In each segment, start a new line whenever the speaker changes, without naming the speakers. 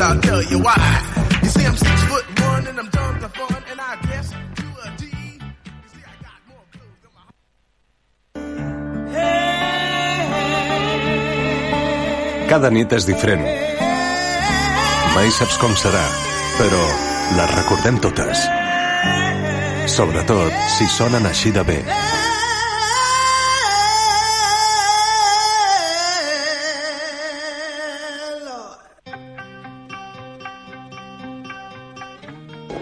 I'll tell you why. You see, I'm six foot one and I'm dumb to fun, and I guess to a D. You see, I got more clothes than my
Cada nit és diferent. Mai saps com serà, però les recordem totes. Sobretot si sonen així de bé.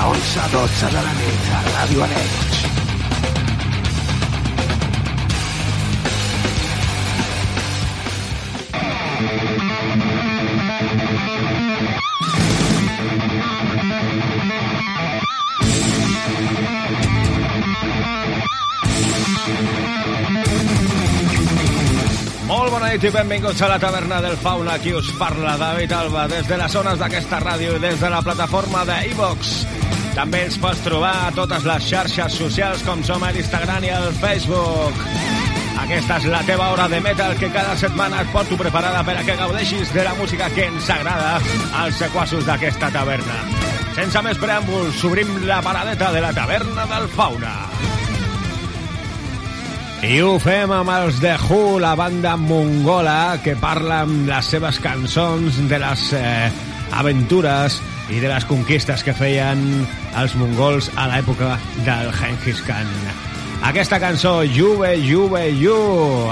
De 11 a 12 de la nit a Ràdio Aneig.
Molt bona nit i benvinguts a la taverna del Fauna. Aquí us parla David Alba des de les zones d'aquesta ràdio i des de la plataforma de iVox. També ens pots trobar a totes les xarxes socials com som a l'Instagram i al Facebook. Aquesta és la teva hora de metal que cada setmana et porto preparada per a que gaudeixis de la música que ens agrada als sequassos d'aquesta taverna. Sense més preàmbuls, obrim la paradeta de la taverna del Fauna. I ho fem amb els The Who, la banda mongola que parla amb les seves cançons de les eh, aventures i de les conquistes que feien els mongols a l'època del Genghis Khan. Aquesta cançó, Juve, Juve, Ju,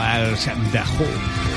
els The Who.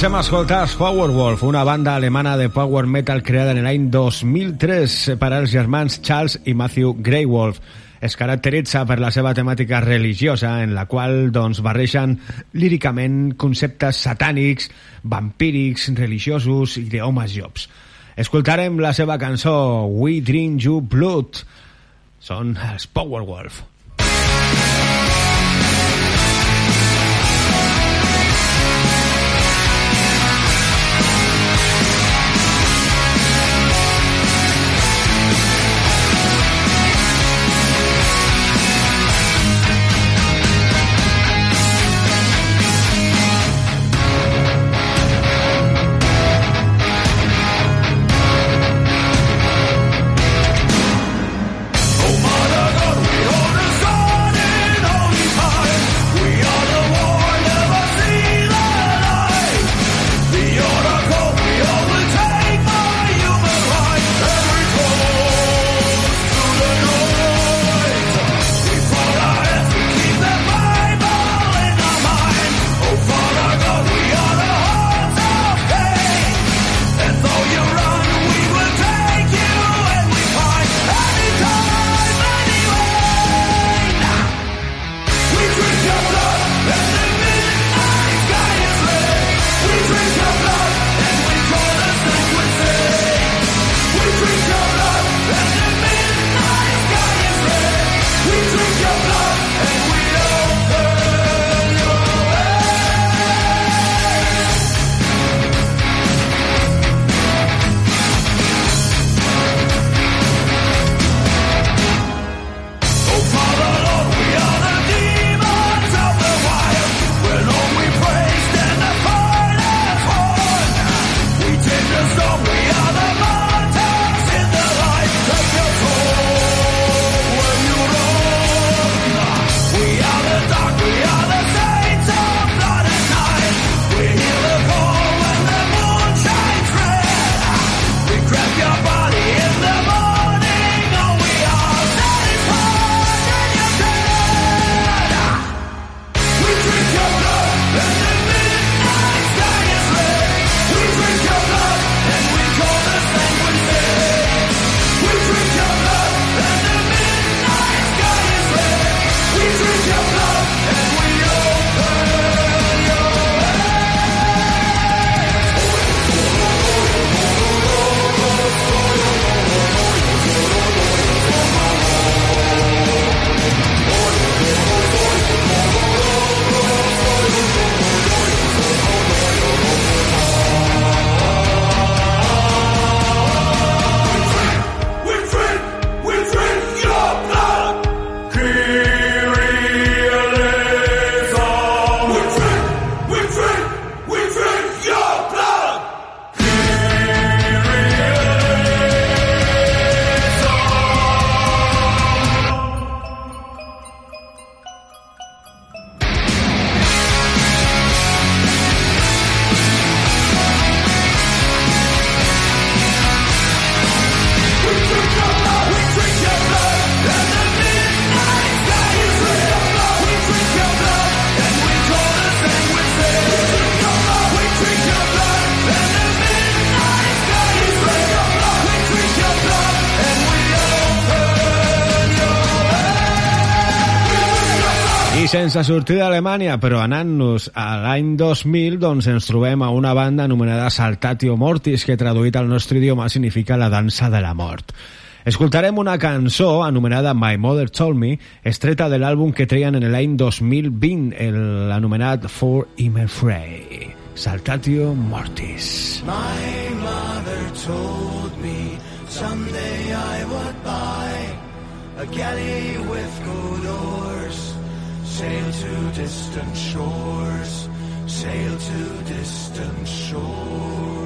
Marxem a escoltar Powerwolf, una banda alemana de power metal creada en l'any 2003 per als germans Charles i Matthew Greywolf. Es caracteritza per la seva temàtica religiosa, en la qual doncs, barreixen líricament conceptes satànics, vampírics, religiosos i d'homes jobs. Escoltarem la seva cançó We Drink You Blood. Són els Powerwolf. Sense sortir d'Alemanya, però anant-nos a l'any 2000, doncs ens trobem a una banda anomenada Saltatio Mortis, que traduït al nostre idioma significa la dansa de la mort. Escoltarem una cançó anomenada My Mother Told Me, estreta de l'àlbum que treien en l'any 2020, l'anomenat For Immer Frey. Saltatio Mortis.
My mother told me someday I would buy a galley with good oars, sail to distant shores, sail to distant shores.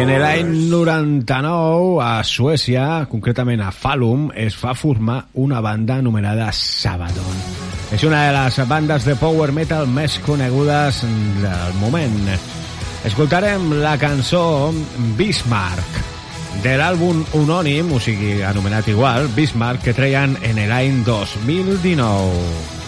En l'any 99, a Suècia, concretament a Falun, es va formar una banda anomenada Sabadon. És una de les bandes de power metal més conegudes del moment. Escoltarem la cançó Bismarck, de l'àlbum unònim, o sigui, anomenat igual, Bismarck, que treien en l'any 2019.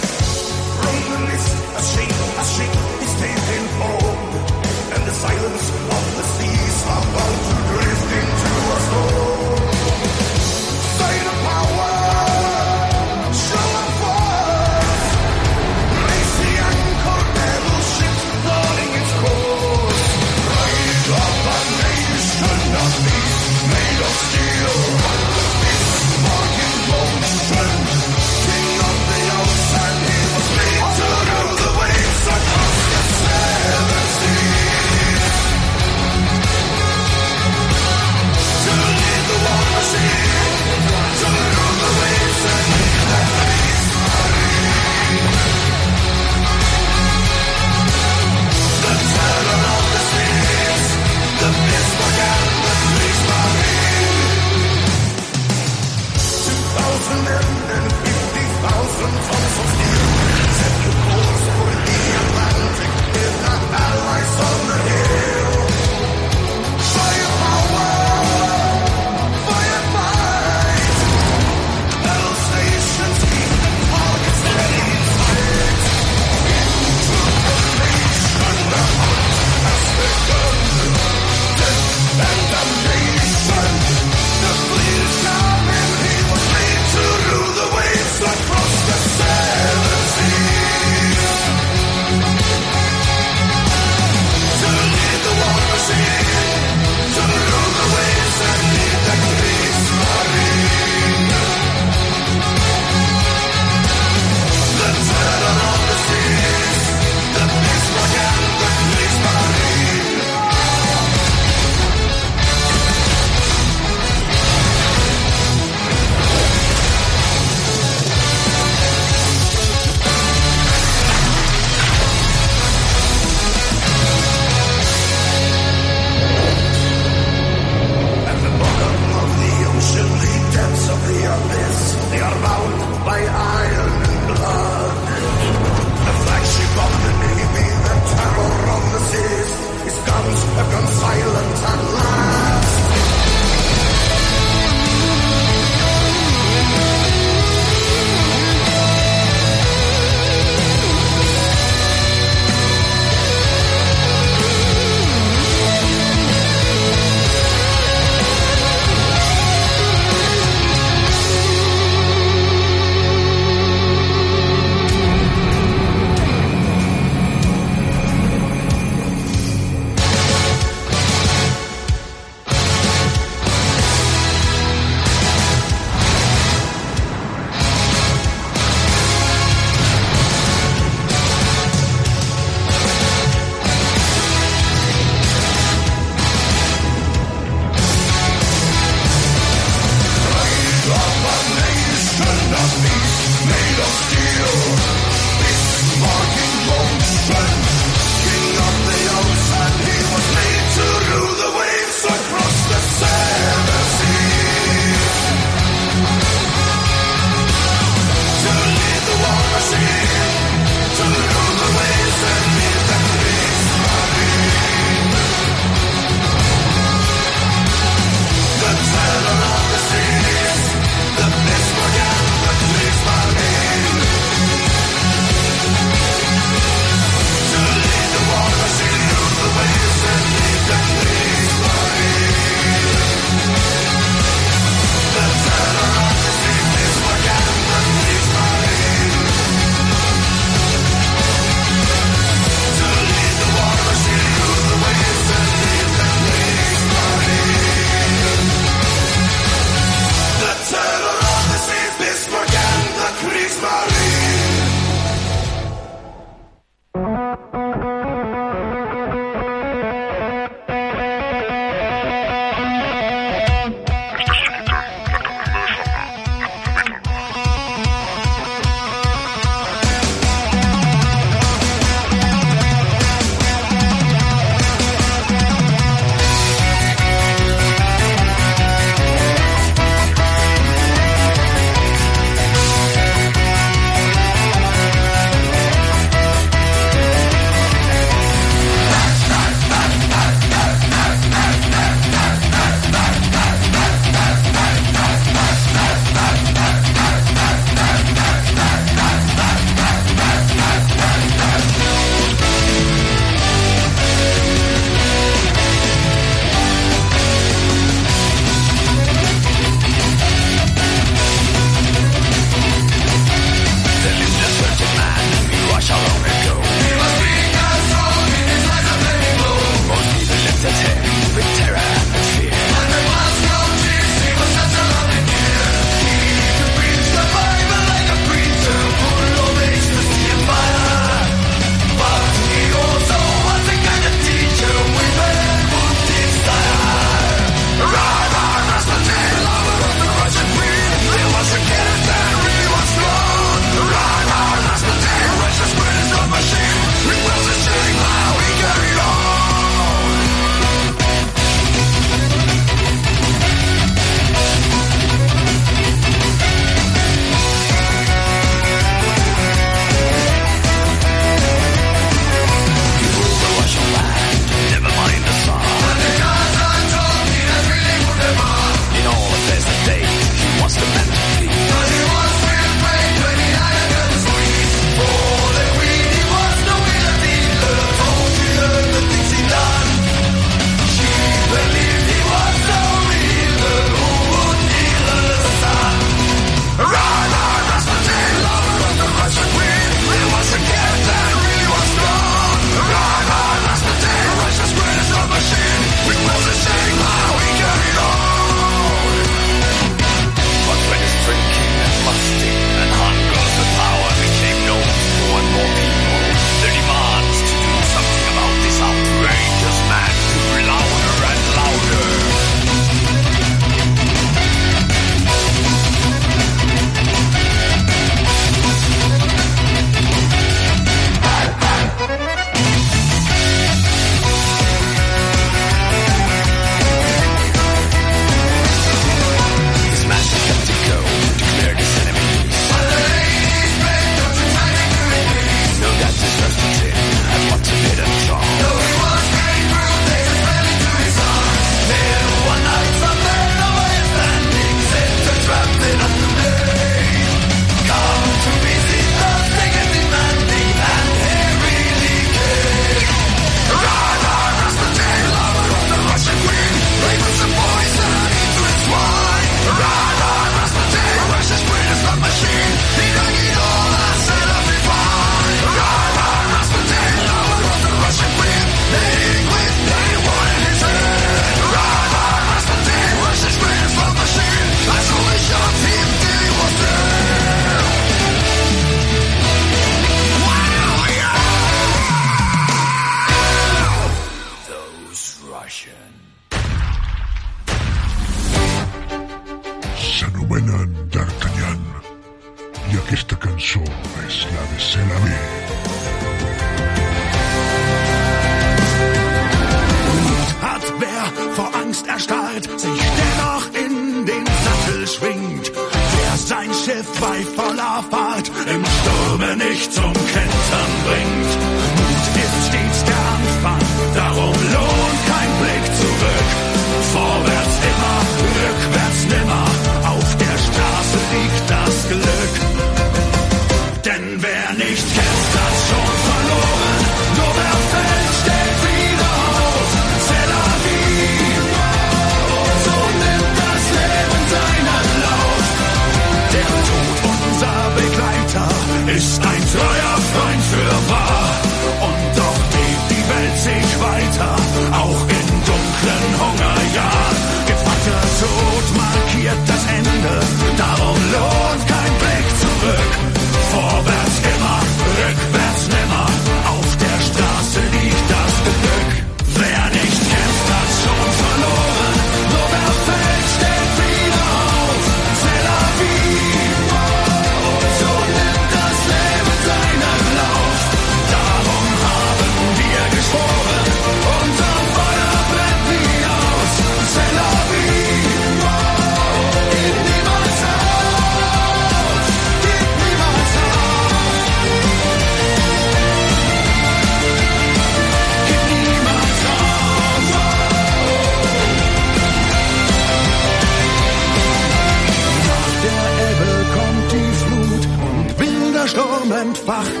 Wacht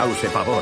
cause pavor.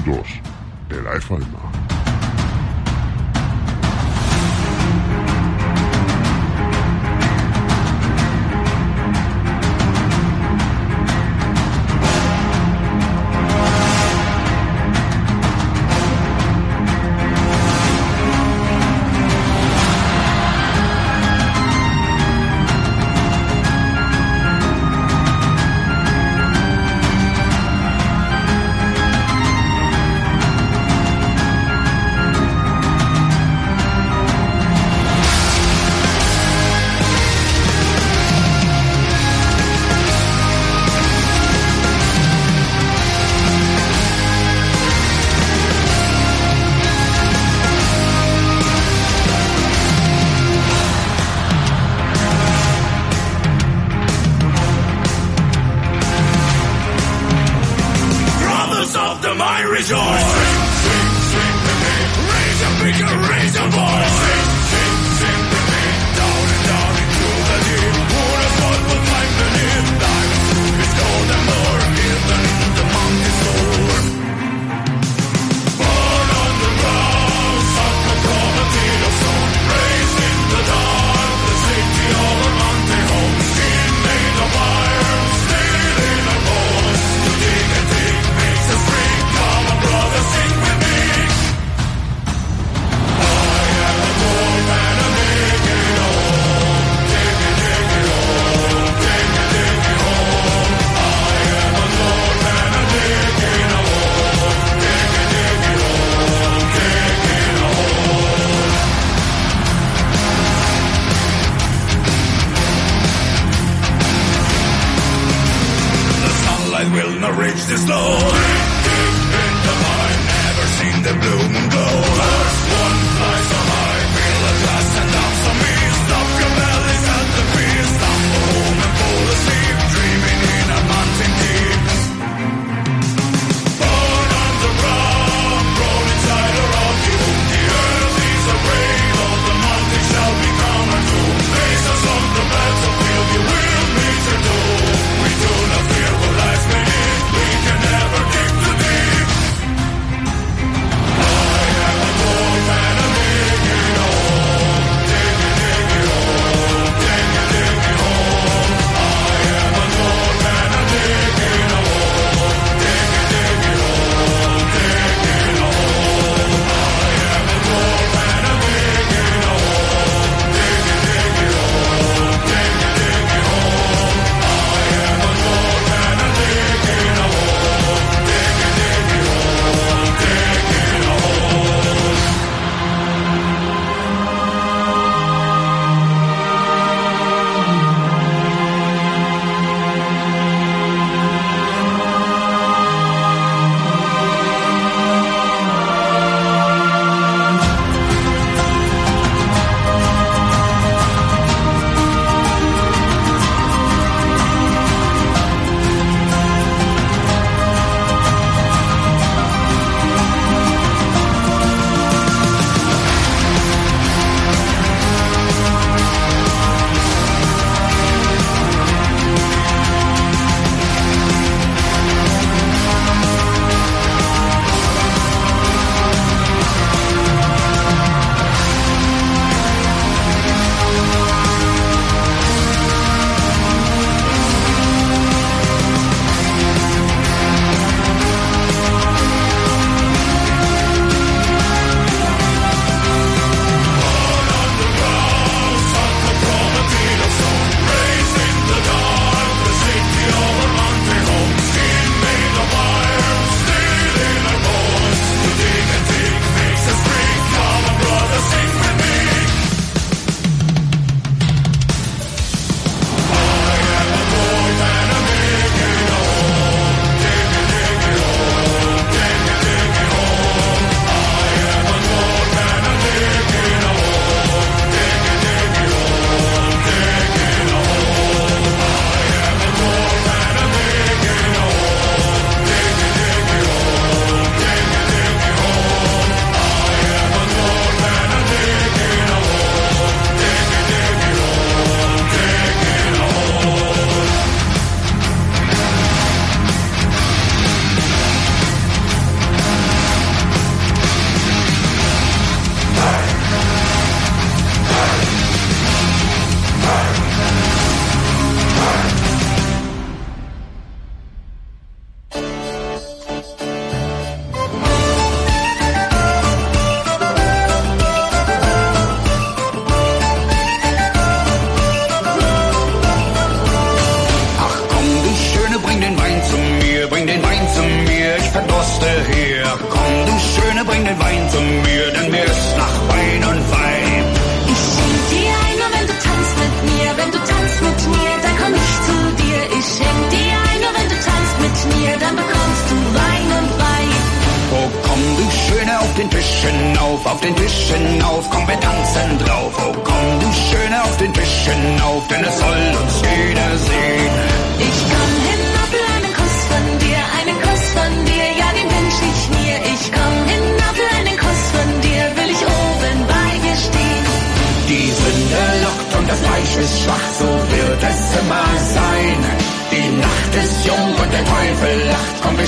2.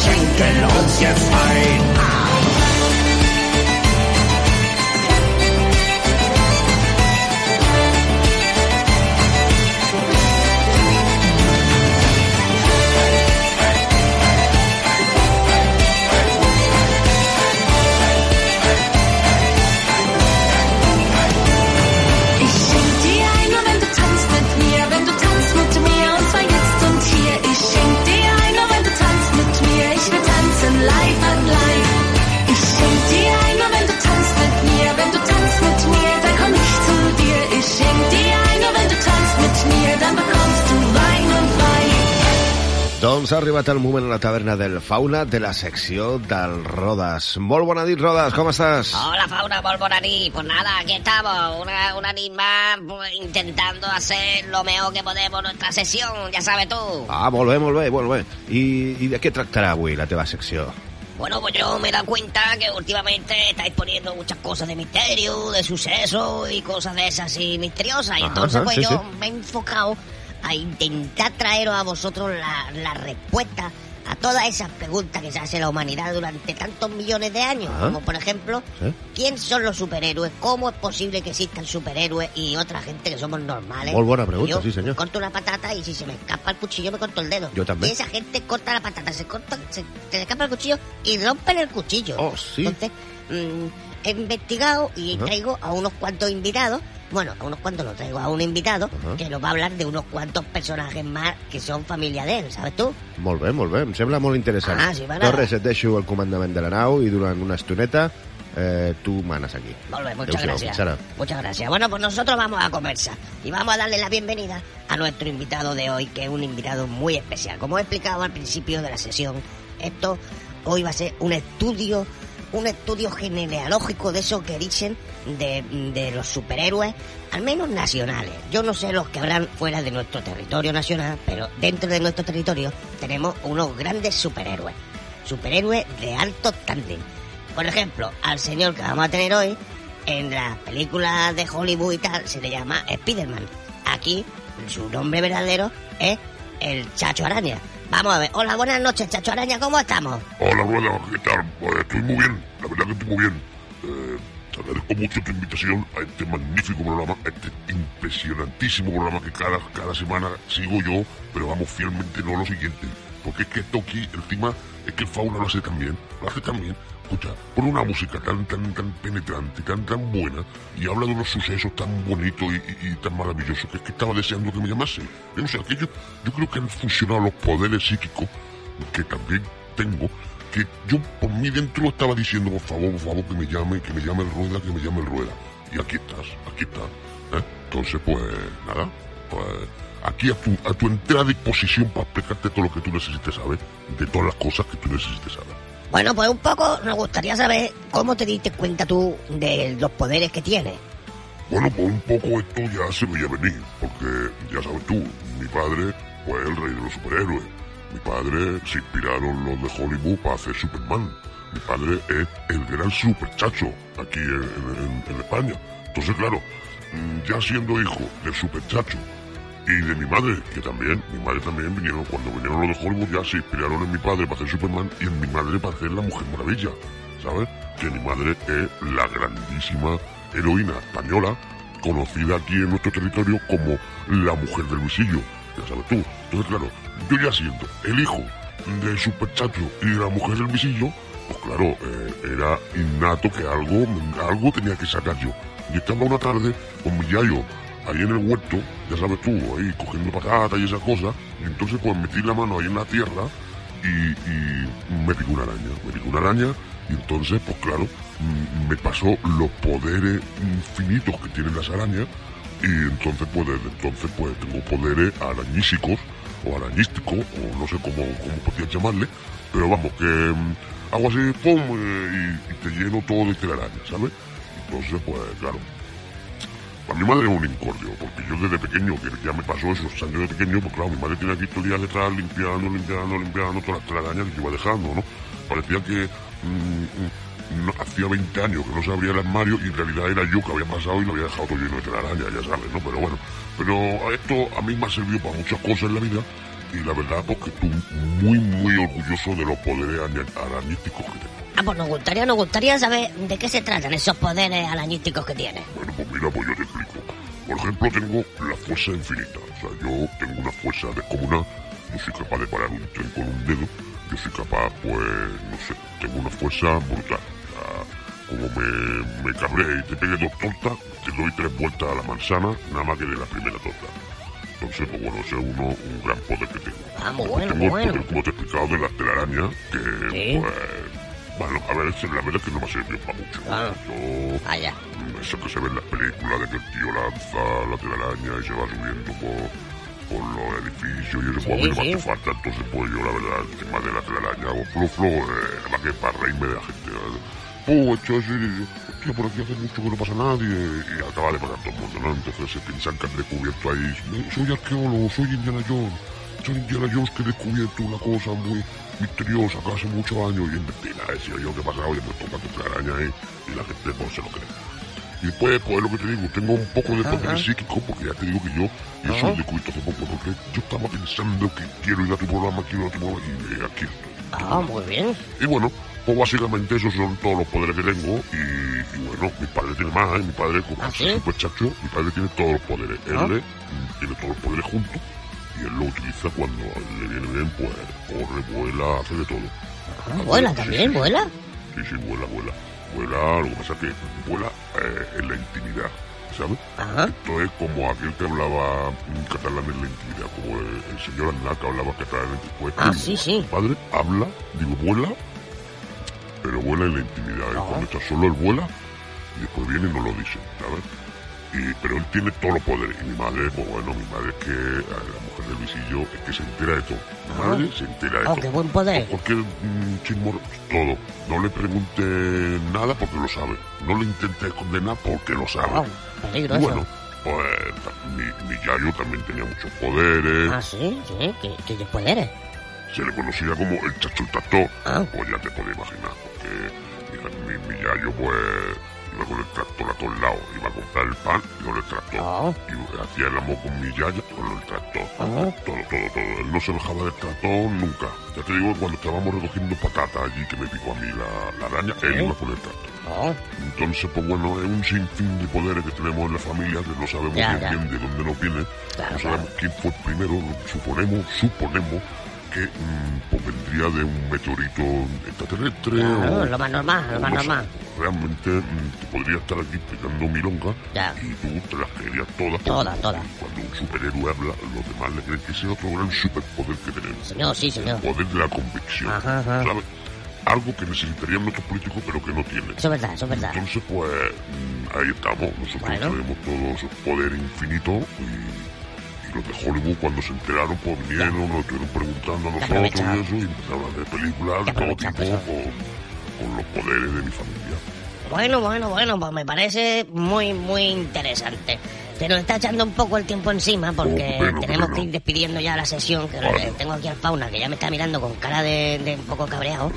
schenken uns jetzt ein.
Arribat el moment a la taverna del Fauna de la secció del Rodas. Molt bona nit, Rodas, com estàs?
Hola Fauna, molt bona nit. Pues nada, aquí estamos, una, una nit más intentando hacer lo mejor que podemos nuestra sesión, ya sabes tú.
Ah, molt bé, molt bé, molt bé. I, I de què tractarà avui la teva secció?
Bueno, pues yo me he dado cuenta que últimamente estáis poniendo muchas cosas de misterio, de suceso y cosas de esas así misteriosas. Y
Ajá,
entonces pues
sí,
yo
sí.
me he enfocado a intentar traeros a vosotros la, la respuesta a todas esas preguntas que se hace la humanidad durante tantos millones de años.
Ajá.
Como por ejemplo,
Sí.
¿quién son los superhéroes? ¿Cómo es posible que existan superhéroes y otra gente que somos normales?
Molt bona pregunta,
Yo
sí, senyor.
corto una patata y si se me escapa el cuchillo me corto el dedo.
Yo también.
Y esa gente corta la patata, se corta, se, se le escapa el cuchillo y rompen el cuchillo.
Oh, sí.
Entonces, mm, he investigado y traigo a unos cuantos invitados. Bueno, a unos cuantos no traigo a un invitado que nos va a hablar de unos cuantos personajes más que son familia de él, ¿sabes tú?
Molt bé, molt bé, em sembla molt interessant.
Ah, sí, va, nada.
Torres, et deixo el comandament de la nau i durant una estoneta eh, tu manes aquí.
Molt bé, muchas gracias. Muchas gracias. Bueno, pues nosotros vamos a conversar y vamos a darle la bienvenida a nuestro invitado de hoy, que es un invitado muy especial. Como he explicado al principio de la sesión, esto hoy va a ser un estudio, un estudio genealógico de esos que dicen de, de los superhéroes, al menos nacionales. Yo no sé los que habrán fuera de nuestro territorio nacional, pero dentro de nuestro territorio tenemos unos grandes superhéroes. Superhéroes de alto tándem. Por ejemplo, al señor que vamos a tener hoy, en las películas de Hollywood y tal, se le llama Spiderman. Aquí, su nombre verdadero es el Chacho Araña. Vamos a ver. Hola, buenas noches, Chacho Araña, ¿cómo estamos?
Hola, Rueda, ¿qué tal? Pues estoy muy bien, la verdad que estoy muy bien. Eh, te agradezco mucho tu invitación a este magnífico programa, a este impresionantísimo programa que cada, cada semana sigo yo, pero vamos fielmente no lo siguiente. Porque es que esto aquí, encima, es que el fauna lo hace también, lo hace también. Escucha, pone una música tan, tan, tan penetrante, tan, tan buena, y habla de unos sucesos tan bonitos y, tan maravillosos, que que estaba deseando que me llamase. Yo no sé, que yo, yo creo que han funcionado los poderes psíquicos, que también tengo, que yo por mí dentro estaba diciendo, por favor, por favor, que me llame, que me llame el Rueda, que me llame el Rueda. Y aquí estás, aquí estás. ¿eh? Entonces, pues, nada, pues, aquí a tu, a tu entera disposición para explicarte todo lo que tú necesites saber, de todas las cosas que tú necesites saber.
Bueno, pues un poco nos gustaría saber cómo te diste cuenta tú de los poderes que tienes.
Bueno, pues un poco esto ya se veía venir, porque ya sabes tú, mi padre fue el rey de los superhéroes. Mi padre se inspiraron los de Hollywood para hacer Superman. Mi padre es el gran superchacho aquí en, en- España. Entonces, claro, mm, ya siendo hijo del superchacho y de mi madre, que también, mi madre también vinieron, cuando vinieron los de Hollywood ya se inspiraron en mi padre para hacer Superman y en mi madre para hacer la Mujer Maravilla, ¿sabes? Que mi madre es la grandísima heroína española, conocida aquí en nuestro territorio como la Mujer del Visillo, ya sabes tú. Entonces, claro, yo ya siendo el hijo del Superchacho y de la Mujer del Visillo, pues claro, eh, era innato que algo, algo tenía que sacar yo. Y estaba una tarde con mi yayo ahí en el huerto, ya sabes tú, ahí cogiendo patatas y esas cosas, y entonces pues metí la mano ahí en la tierra y, y me picó una araña, me picó una araña y entonces, pues claro, mm, me pasó los poderes infinitos que tienen las arañas y entonces, pues desde entonces, pues tengo poderes arañísicos o arañísticos o no sé cómo, cómo podías llamarle, pero vamos, que mm, hago así, pum, eh, y, te lleno todo de telaraña, ¿sabes? Entonces, pues claro, para mi madre es un incordio, porque yo desde pequeño, que ya me pasó esos años de pequeño, pues claro, mi madre tenía aquí todo el día detrás limpiando, limpiando, limpiando todas las telarañas que iba dejando, ¿no? Parecía que mm, mm, no- hacía 20 años que no se abría el armario y en realidad era yo que había pasado y lo había dejado todo lleno de telarañas, ya sabes, ¿no? Pero bueno, pero esto a mí me ha servido para muchas cosas en la vida y la verdad, pues que estoy muy, muy orgulloso de los poderes arañísticos que tengo.
Ah, pues nos gustaría, nos gustaría saber de qué se tratan esos poderes arañísticos que tiene.
Bueno, pues mira, pues yo te explico. Por ejemplo, tengo la fuerza infinita. O sea, yo tengo una fuerza descomunal. Yo soy capaz de parar un tren con un dedo. Yo soy capaz, pues, no sé, tengo una fuerza brutal. O sea, como me, me cabré y te pegue dos tortas, te doy tres vueltas a la manzana, nada más que de la primera torta. Entonces, pues bueno, ese es uno, un gran poder que tengo.
Ah, muy
Después
bueno,
tengo
muy
el
bueno.
poder, como te he explicado, de las telarañas, que,
Sí.
pues, bueno, a ver, la verdad es que no me ha servido para mucho.
Ah.
Yo,
Vaya.
eso que se ve en las películas de que el tío lanza la telaraña y se va subiendo por, por los edificios y eso
Sí,
pues a mí no me hace falta entonces pues yo la verdad el tema de la telaraña o flo flo eh, más que para reírme de la gente ¿vale? esto es y- hostia por aquí hace mucho que no pasa nadie y acaba de pasar todo el mundo ¿no? entonces se piensan que han descubierto ahí soy arqueólogo soy Indiana Jones soy Indiana Jones que he descubierto una cosa muy misteriosa que hace muchos años y en mentira decía yo que pasaba oye pues toma tu telaraña ahí y la gente pues se lo cree y después, pues lo que te digo, tengo un poco de poder
Ajá.
psíquico, porque ya te digo que yo, yo soy de cuito hace poco, porque yo estaba pensando que quiero ir a tu programa, quiero ir a tu programa, y eh, aquí estoy.
Ah, muy bien.
Y bueno, pues básicamente esos son todos los poderes que tengo, y, y bueno, mi padre tiene más, ¿eh? mi padre, como
¿Ah,
es súper chacho, mi padre tiene todos los poderes. Él
Ah.
eh, tiene todos los poderes juntos, y él lo utiliza cuando le viene bien, pues corre, vuela, hace de todo.
Ah, vuela
Sí,
también,
sí.
vuela.
Sí, sí, vuela, vuela. Vuela, lo que pasa es que vuela eh, en la intimidad, ¿sabes?
Ajá.
Esto es como aquel que hablaba catalán en la intimidad, como el, el señor Aznar que hablaba catalán en pues,
Ah, sí, sí.
Padre habla, digo, vuela, pero vuela en la intimidad. ¿eh? Cuando está solo, él vuela y después viene y no lo dice, ¿sabes? Y, pero él tiene todos los poderes. Y mi madre, pues bueno, mi madre es que, a la mujer del visillo, es que se entera de todo. Mi
Ah.
madre se entera de
Oh,
todo.
qué buen poder.
Cualquier mm, chismor, todo. No le pregunte nada porque lo sabe. No le intente esconder nada porque lo sabe.
Oh, eso.
bueno, pues mi, mi yayo también tenía muchos poderes.
Ah, sí, sí, ¿qué, qué poderes?
Se le conocía como el chacho el tractor.
Ah.
Pues ya te puedes imaginar. Porque mi, mi yayo, pues, iba con el tractor a todos lados. Iba a comprar el pan y con el tractor.
Ah.
Y hacía el amor con mi yaya con el tractor.
Ah.
Todo, todo, todo. Él no se dejaba del tractor nunca. Ya te digo, cuando estábamos recogiendo patatas allí que me picó a mí la, la araña, él
Sí.
iba con el tractor.
Ah,
Entonces, pues bueno, es un sinfín de poderes que tenemos en la familia que no sabemos
Ya,
bien,
ya.
bien de dónde nos viene.
Claro,
no sabemos quién fue el primero. Suponemos, suponemos que mm, pues vendría de un meteorito extraterrestre.
claro,
o,
lo más normal, lo más
no sé.
normal.
Realmente mm, te podría estar aquí explicando milonga
Ya.
y tú te las creerías todas.
Todas, todas.
Cuando un superhéroe habla, los demás le creen que ese es otro gran superpoder que tenemos.
Señor, sí, señor.
El poder de la convicción.
Ajá, ajá.
¿Sabes? Algo que necesitarían nuestros políticos pero que no tienen.
Eso es verdad, eso es verdad.
Entonces, pues, mm, ahí estamos. Nosotros
Bueno.
tenemos todo ese poder infinito y los de Hollywood, cuando se enteraron, pues vinieron, nos estuvieron preguntando a nosotros y eso, y empezaron hacer películas de todo tipo
eso.
con, con los poderes de mi familia.
Bueno, bueno, bueno, pues me parece muy, muy interesante. Se nos está echando un poco el tiempo encima porque
Oh, bueno,
tenemos
bueno.
que ir despidiendo ya la sesión, que
Vale.
tengo aquí al fauna que ya me está mirando con cara de, de un poco cabreado.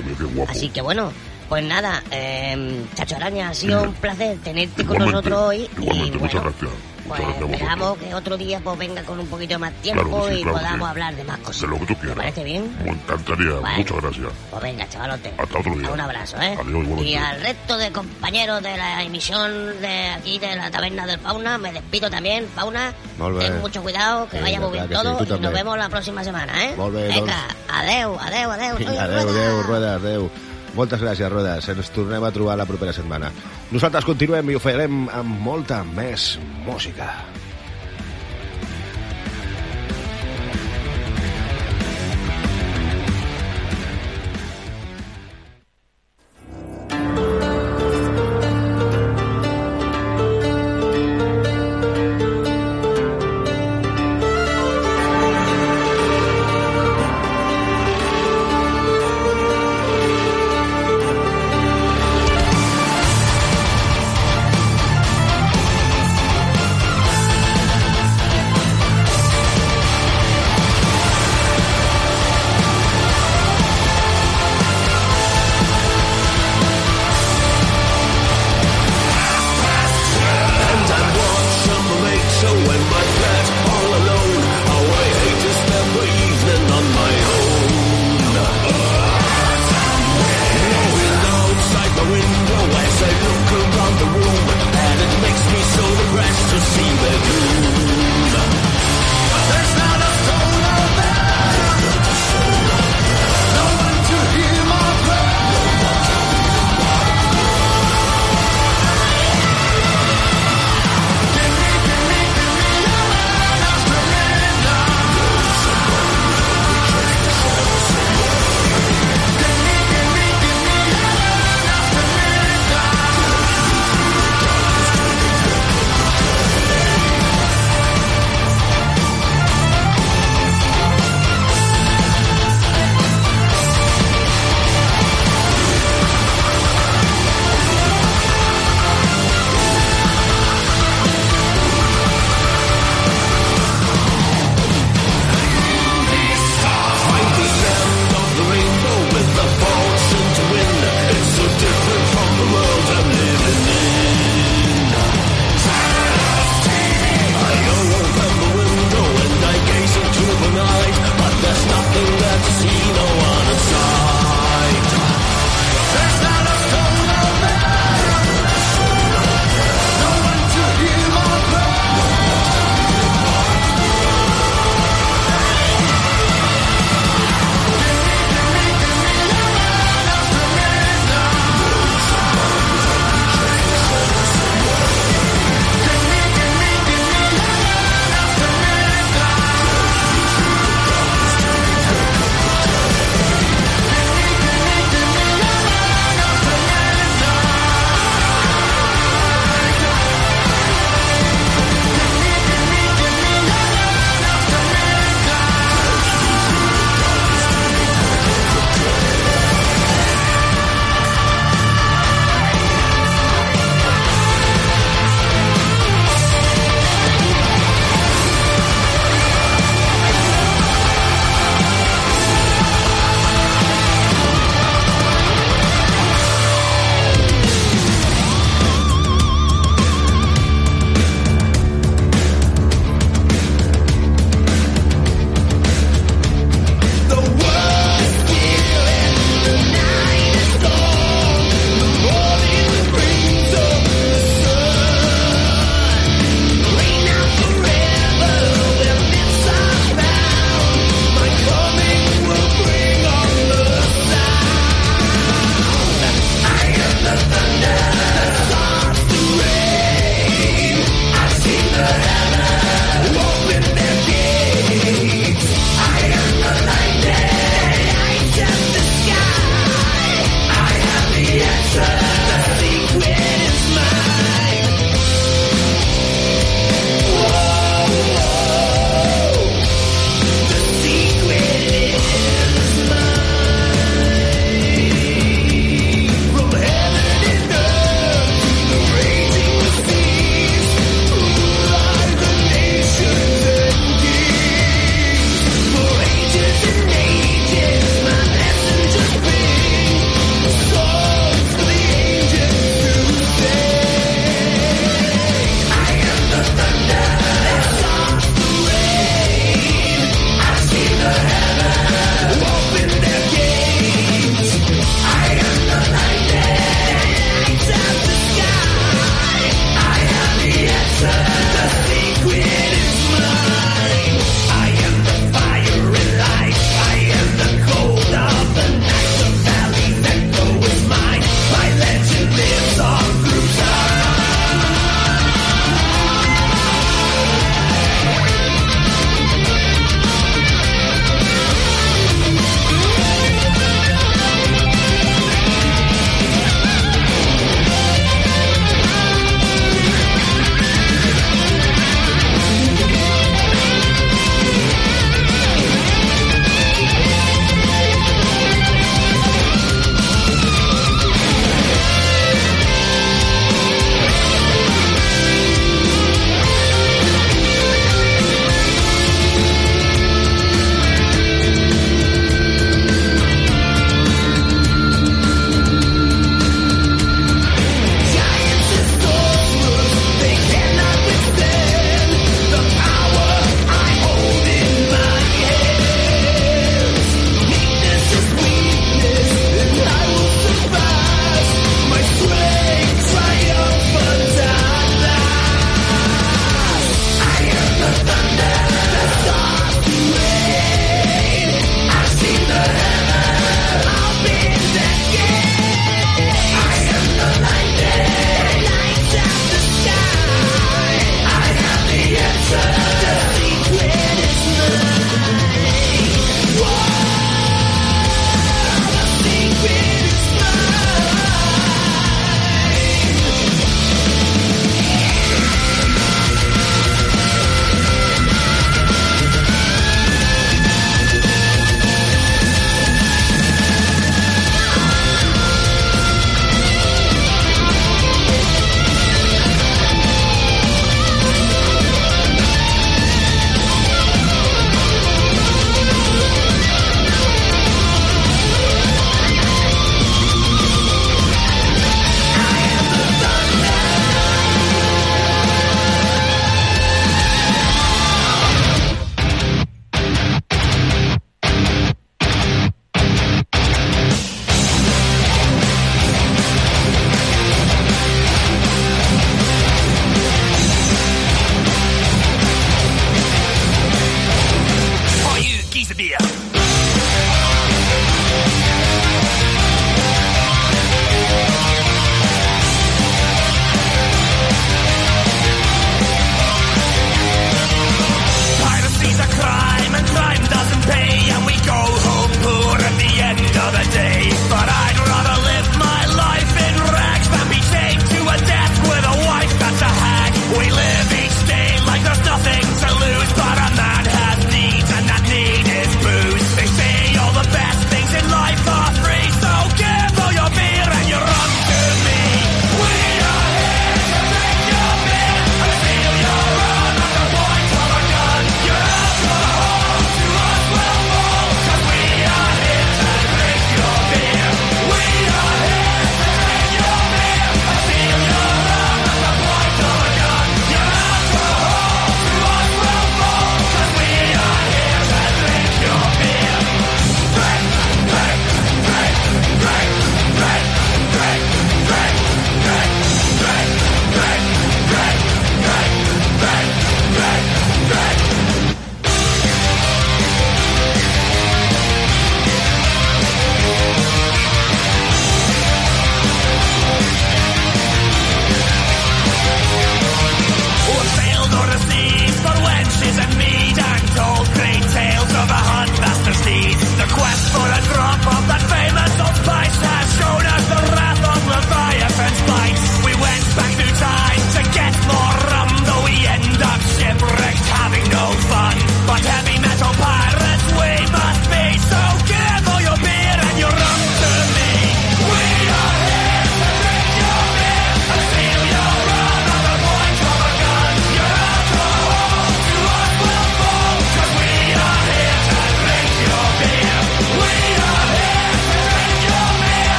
Así que bueno, pues nada, eh, Chacho Araña, ha sido
Dime.
un placer tenerte con nosotros hoy. y
igualmente,
bueno, pues
Muchas gracias a
esperamos
vosotros.
que otro día pues venga con un poquito más tiempo
Claro que sí,
y
claro
podamos
sí.
hablar de más cosas.
De lo que tú
¿Te
quieras.
parece bien?
Me encantaría.
Bueno.
Muchas gracias.
Pues venga, chavalote.
Hasta otro día.
Un abrazo, ¿eh?
Adiós, igualmente.
y al resto de compañeros de la emisión de aquí de la taberna del Fauna, me despido también, Fauna. Ten mucho cuidado, que
Sí,
vaya muy bien
sí,
todo y nos vemos la próxima semana, ¿eh?
Bé,
venga, adeu, adeu, adeu.
adeu,
Rueda.
adeu, Rueda, adeu. Moltes gràcies, Rodes. Ens tornem a trobar la propera setmana. Nosaltres continuem i ho farem amb molta més música.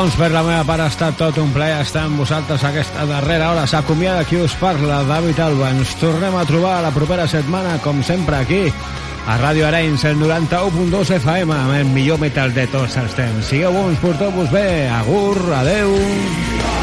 Doncs per la meva part ha estat tot un plaer estar amb vosaltres aquesta darrera hora. S'acomiada qui us parla, David Alba. Ens tornem a trobar la propera setmana, com sempre, aquí, a Ràdio Arenys, el 91.2 FM, amb el millor metal de tots els temps. Sigueu bons, porteu-vos bé. Agur, adeu.
Sí,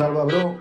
Alba, bro.